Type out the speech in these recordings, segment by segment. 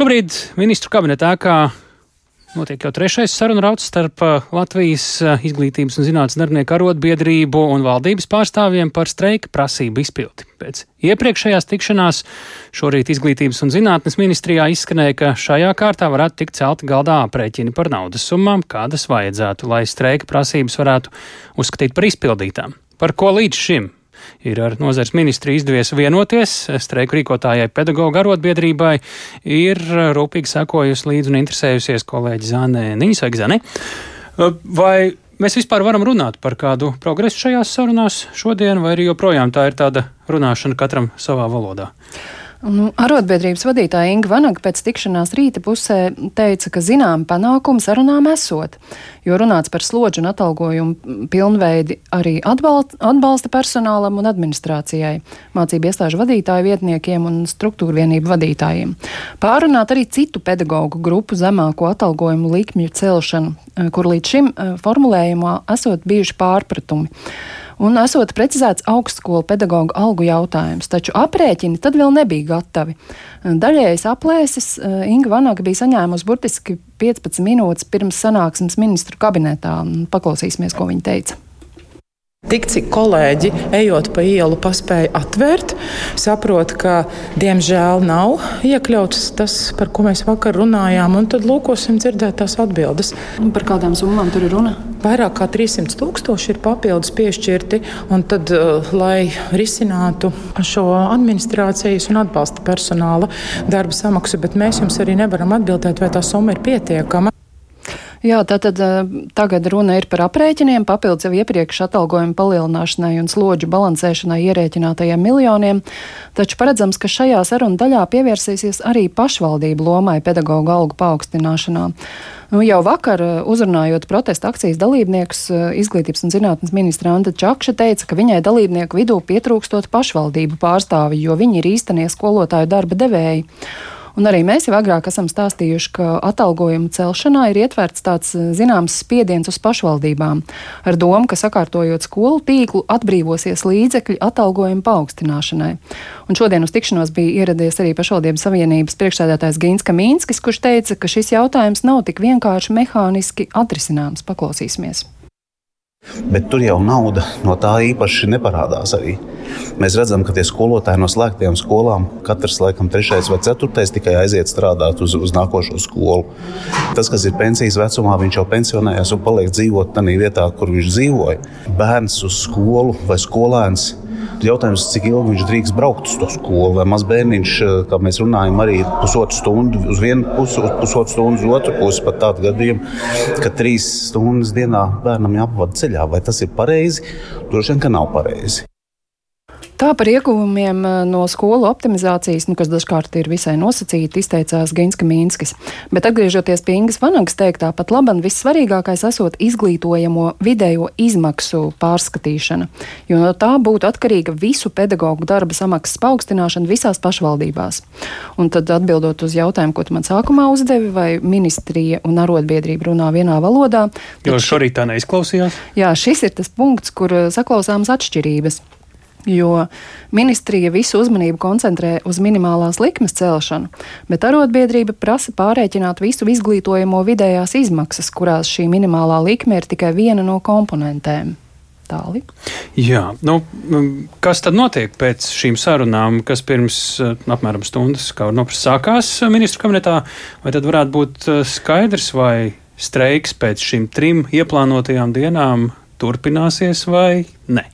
Šobrīd ministru kabinetā kā Notiek jau trešais sarunu rauds starp uh, Latvijas uh, izglītības un zinātnes darbinieku arotbiedrību un valdības pārstāvjiem par streika prasību izpildi. Pēc iepriekšējās tikšanās šorīt izglītības un zinātnes ministrijā izskanēja, ka šajā kārtā varētu tikt celti galdā aprēķini par naudas summām, kādas vajadzētu, lai streika prasības varētu uzskatīt par izpildītām. Par ko līdz šim ir ar nozars ministru izdevies vienoties. Streiku rīkotājai pedagoģa arotbiedrībai ir rūpīgi sekojusi līdzi un interesējusies kolēģi Zane Niņas vai Zane. Vai mēs vispār varam runāt par kādu progresu šajās sarunās šodien, vai arī joprojām tā ir tāda runāšana katram savā valodā? Nu, arotbiedrības vadītāja Inga Vanaga pēc tikšanās rīta pusē teica, ka zinām panākums sarunām esot, jo runāts par slodžu un atalgojumu pilnveidi arī atbalsta, personālam un administrācijai, mācību iestāžu vadītāju vietniekiem un struktūru vienību vadītājiem. Pārunāt arī citu pedagoģu grupu zemāko atalgojumu likmju celšanu, kur līdz šim eh, formulējumā esot bijuši pārpratumi un esot precizēts augstskolu pedagoģu algu jautājums, taču aprēķini tad vēl nebija gatavi. Daļējas aplēses eh, Inga Vanaga bija saņēmusi burtiski 15 minūtes pirms sanāksmes ministru kabinetā. Paklausīsimies, ko viņa teica. Tik cik kolēģi, ejot pa ielu, paspēja atvērt, saprot, ka diemžēl nav iekļauts tas, par ko mēs vakar runājām, un tad lūkosim dzirdēt tās atbildes. Par kādām summām tur ir runa? Vairāk kā 300 tūkstoši ir papildus piešķirti, un tad, uh, lai risinātu šo administrācijas un atbalsta personāla darba samaksu, bet mēs jums arī nevaram atbildēt, vai tā summa ir pietiekama. Jā, tātad tagad runa ir par aprēķiniem, papildus jau iepriekš atalgojuma palielināšanai un slodžu balansēšanai ierēķinātajiem miljoniem, taču paredzams, ka šajā sarunu daļā pievērsīsies arī pašvaldību lomai pedagoģu algu paaugstināšanā. Nu, jau vakar, uzrunājot protesta akcijas dalībniekus, izglītības un zinātnes ministra Anta Čakša teica, ka viņai dalībnieku vidū pietrūkstot pašvaldību pārstāvi, jo viņi ir īstenie skolotāju darba devēji. Un arī mēs jau agrāk esam stāstījuši, ka atalgojuma celšanā ir ietverts tāds eh, zināms spiediens uz pašvaldībām, ar domu, ka sakārtojot skolu tīklu atbrīvosies līdzekļi atalgojuma paaugstināšanai. Un šodien uz tikšanos bija ieradies arī pašvaldības savienības priekšsēdētājs Gīns Kamīnskis, kurš teica, ka šis jautājums nav tik vienkārši mehāniski atrisināms. Paklausīsimies! Bet tur jau nauda no tā īpaši neparādās arī. Mēs redzam, ka tie skolotāji no slēgtiem skolām, katrs laikam trešais vai ceturtais tikai aiziet strādāt uz, uz nākošo skolu. Tas, kas ir pensijas vecumā, viņš jau pensionējas un paliek dzīvot tajā vietā, kur viņš dzīvoja. Bērns uz skolu vai skolēns Jautājums, cik ilgi viņš drīkst braukt uz to skolu, vai mazbērniņš, eh, kā mēs runājam, arī pusotru stundu uz vienu pusi, pusotru stundu uz otru pusi. Pat tādu gadījumu, ka trīs stundas dienā bērnam jāpavada ceļā. Vai tas ir pareizi? Droši vien, ka nav pareizi. Tā par ieguvumiem eh, no skolu optimizācijas, nu, kas dažkārt ir visai nosacīti, izteicās Ginska Mīnskis. Bet atgriežoties pie Ingas Vanagas teiktā, pat laban vissvarīgākais esot izglītojamo vidējo izmaksu pārskatīšana, jo no tā būtu atkarīga visu pedagoģu darba samaksas paaugstināšana visās pašvaldībās. Un tad atbildot uz jautājumu, ko tu man sākumā uzdevi, vai ministrija un arotbiedrība runā vienā valodā. Jo šorīt tā neizklausījās? Jā, šis ir tas punkts, kur eh, saklausāmas atšķirības. Jo ministrija visu uzmanību koncentrē uz minimālās likmes celšanu, bet arotbiedrība prasa pārreikināt visu izglītojamo vidējās izmaksas, kurās šī minimālā likme ir tikai viena no komponentēm. Tāli. Jā, nu, kas tad notiek pēc šīm sarunām, kas pirms eh, apmēram stundas noprast sākās ministru kabinetā? Vai tad varētu būt eh, skaidrs, vai streiks pēc šīm trim ieplānotajām dienām turpināsies vai ne?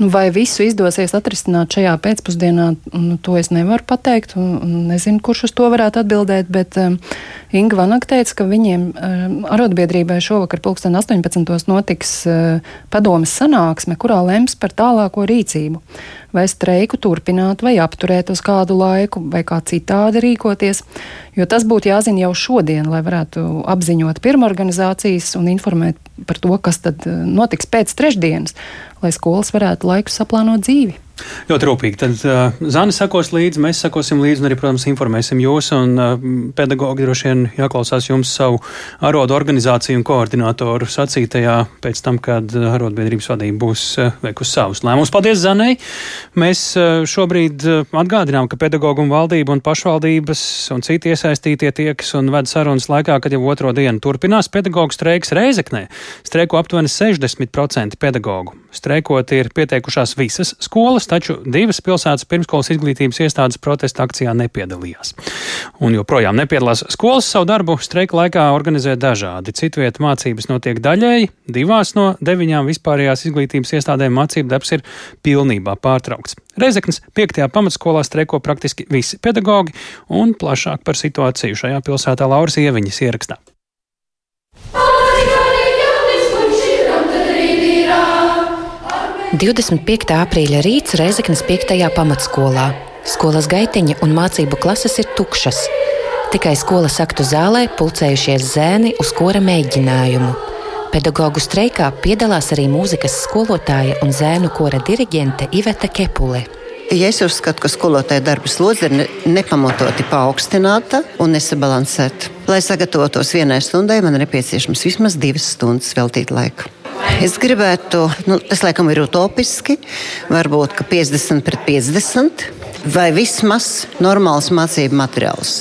Nu, vai visu izdosies atrisināt šajā pēcpusdienā, nu, to es nevaru pateikt. Un, un nezinu, kurš uz to varētu atbildēt. Bet um, Inga Vanaka teica, ka viņiem um, arotbiedrībai šovakar, 2018. notiks uh, padomas sanāksme, kurā lems par tālāko rīcību. Vai streiku turpināt, vai apturēt uz kādu laiku, vai kā citādi rīkoties. Jo tas būtu jāzina jau šodien, lai varētu apziņot pirmorganizācijas un informēt par to, kas tad uh, notiks pēc trešdienas lai skolas varētu laiku saplānot dzīvi. Ļoti rūpīgi. Tad uh, Zana sekos līdzi, mēs sekosim līdzi un arī, protams, informēsim jūs. Un uh, pedagogi droši vien jāklausās jums savu arodu organizāciju un koordinātoru sacītajā pēc tam, kad arotbiedrības vadība būs uh, veikusi savus lēmumus. Paldies, Zanai! Mēs eh, šobrīd eh, atgādinām, ka pedagoģu un valdība un pašvaldības un citi iesaistītie tiekas un ved sarunas laikā, kad jau otro dienu turpinās pedagoģu streiks Reizeknē. Streiko aptuveni 60% pedagoģu. Streikot ir pieteikušās visas skolas, taču divas pilsētas pirmskolas izglītības iestādes protesta akcijā nepiedalījās. Un joprojām nepiedalās skolas savu darbu streika laikā organizē dažādi. Citviet mācības notiek daļēji, divās no deviņām vispārējās izglītības iestādēm mācību darbs ir pilnībā pārtraukts pārtraukts. Reizeknas 5. pamatskolā streiko praktiski visi pedagoģi, un plašāk par situāciju šajā pilsētā Lauras Ieviņas ierakstā. 25. aprīļa rīts Reizeknas 5. pamatskolā. Skolas gaitiņa un mācību klases ir tukšas. Tikai skolas aktu zālē pulcējušies zēni uz kora mēģinājumu. Pedagoģu streikā piedalās arī mūzikas skolotāja un zēnu kora diriģente Iveta Kepule. Ja es uzskatu, ka skolotāja darba slodze ir nepamatoti paaugstināta un nesabalansēta. Lai sagatavotos vienai stundai, man ir nepieciešams vismaz divas stundas veltīt laiku. Es gribētu, nu, tas laikam ir utopiski, varbūt 50 pret 50 vai vismaz normāls mācību materiāls.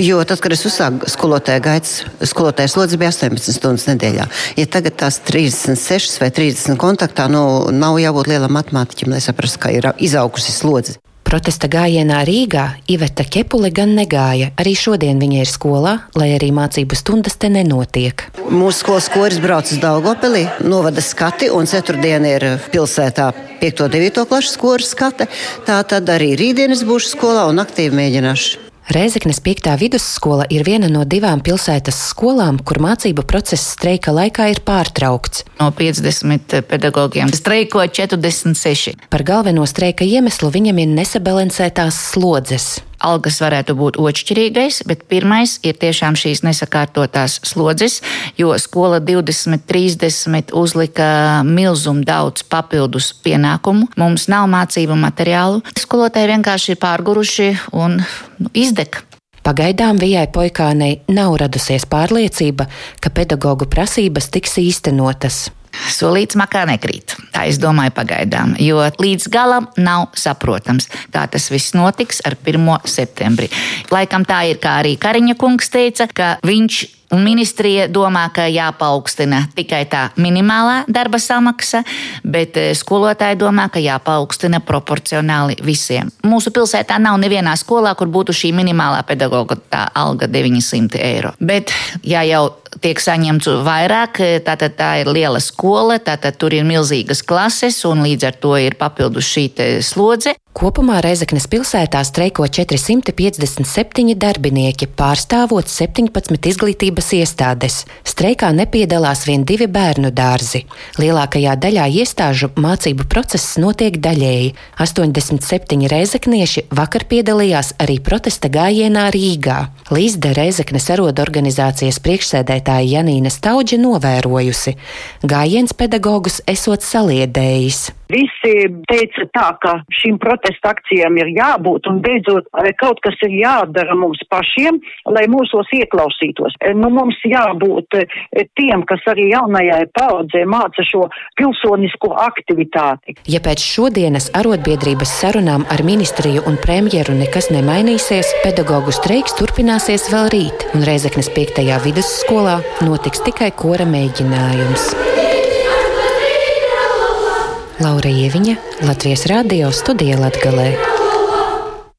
Jo tad, kad es uzsāku skolotāju gaitas, skolotājas slodzi bija 18 stundas nedēļā. Ja tagad tās 36 vai 30 kontaktā, nu, nav jābūt lielam matemātiķim, lai saprastu, ka ir izaugusi slodze. Protesta gājienā Rīgā Iveta Kepule gan negāja. Arī šodien viņa ir skolā, lai arī mācību stundas te nenotiek. Mūsu skolas koris brauc uz Daugopilī, novada skati, un ceturtdien ir pilsētā 5. un 9. klases koris skate. Tā tad arī rītdien es būšu skolā un aktīvi mēģināšu. Reizeknas 5. vidusskola ir viena no divām pilsētas skolām, kur mācību process streika laikā ir pārtraukts. No 50 pedagogiem streiko 46. Par galveno streika iemeslu viņam ir nesabalansētās slodzes algas varētu būt otršķirīgais, bet pirmais ir tiešām šīs nesakārtotās slodzes, jo skola 2030 uzlika milzumu daudz papildus pienākumu. Mums nav mācību materiālu. Skolotāji vienkārši ir pārguruši un nu, izdeg. Pagaidām Vijai Poikānei nav radusies pārliecība, ka pedagoģu prasības tiks īstenotas. Solīts makā nekrīt. Tā es domāju pagaidām, jo līdz galam nav saprotams, kā tas viss notiks ar 1. septembri. Laikam tā ir, kā arī Kariņa kungs teica, ka viņš Un ministrija domā, ka jāpaukstina tikai tā minimālā darba samaksa, bet eh, skolotāji domā, ka jāpaukstina proporcionāli visiem. Mūsu pilsētā nav nevienā skolā, kur būtu šī minimālā pedagoga alga 900 eiro. Bet, ja jau tiek saņemts vairāk, tātad tā ir liela skola, tātad tur ir milzīgas klases un līdz ar to ir papildus šī slodze. Kopumā Reizeknas pilsētā streiko 457 darbinieki, pārstāvot 17 izglītības iestādes. Streikā nepiedalās vien divi bērnu dārzi. Lielākajā daļā iestāžu mācību process notiek daļēji. 87 reizeknieši vakar piedalījās arī protesta gājienā Rīgā. Līdz Reizeknas arodu organizācijas priekšsēdētāja Janīna Staudža novērojusi, gājiens pedagogus esot saliedējis. Visi teica tā, ka šīm protesta akcijām ir jābūt un beidzot eh, kaut kas ir jādara mums pašiem, lai mūsos ieklausītos. Eh, nu, mums jābūt eh, tiem, kas arī jaunajai paudzē māca šo pilsonisko aktivitāti. Ja pēc šodienas arotbiedrības sarunām ar ministriju un premjeru nekas nemainīsies, pedagoģu streiks turpināsies vēl rīt, un Reizeknas 5. vidusskolā notiks tikai kora mēģinājums. Laura Ieviņa, Latvijas Rādio studija Latgalē.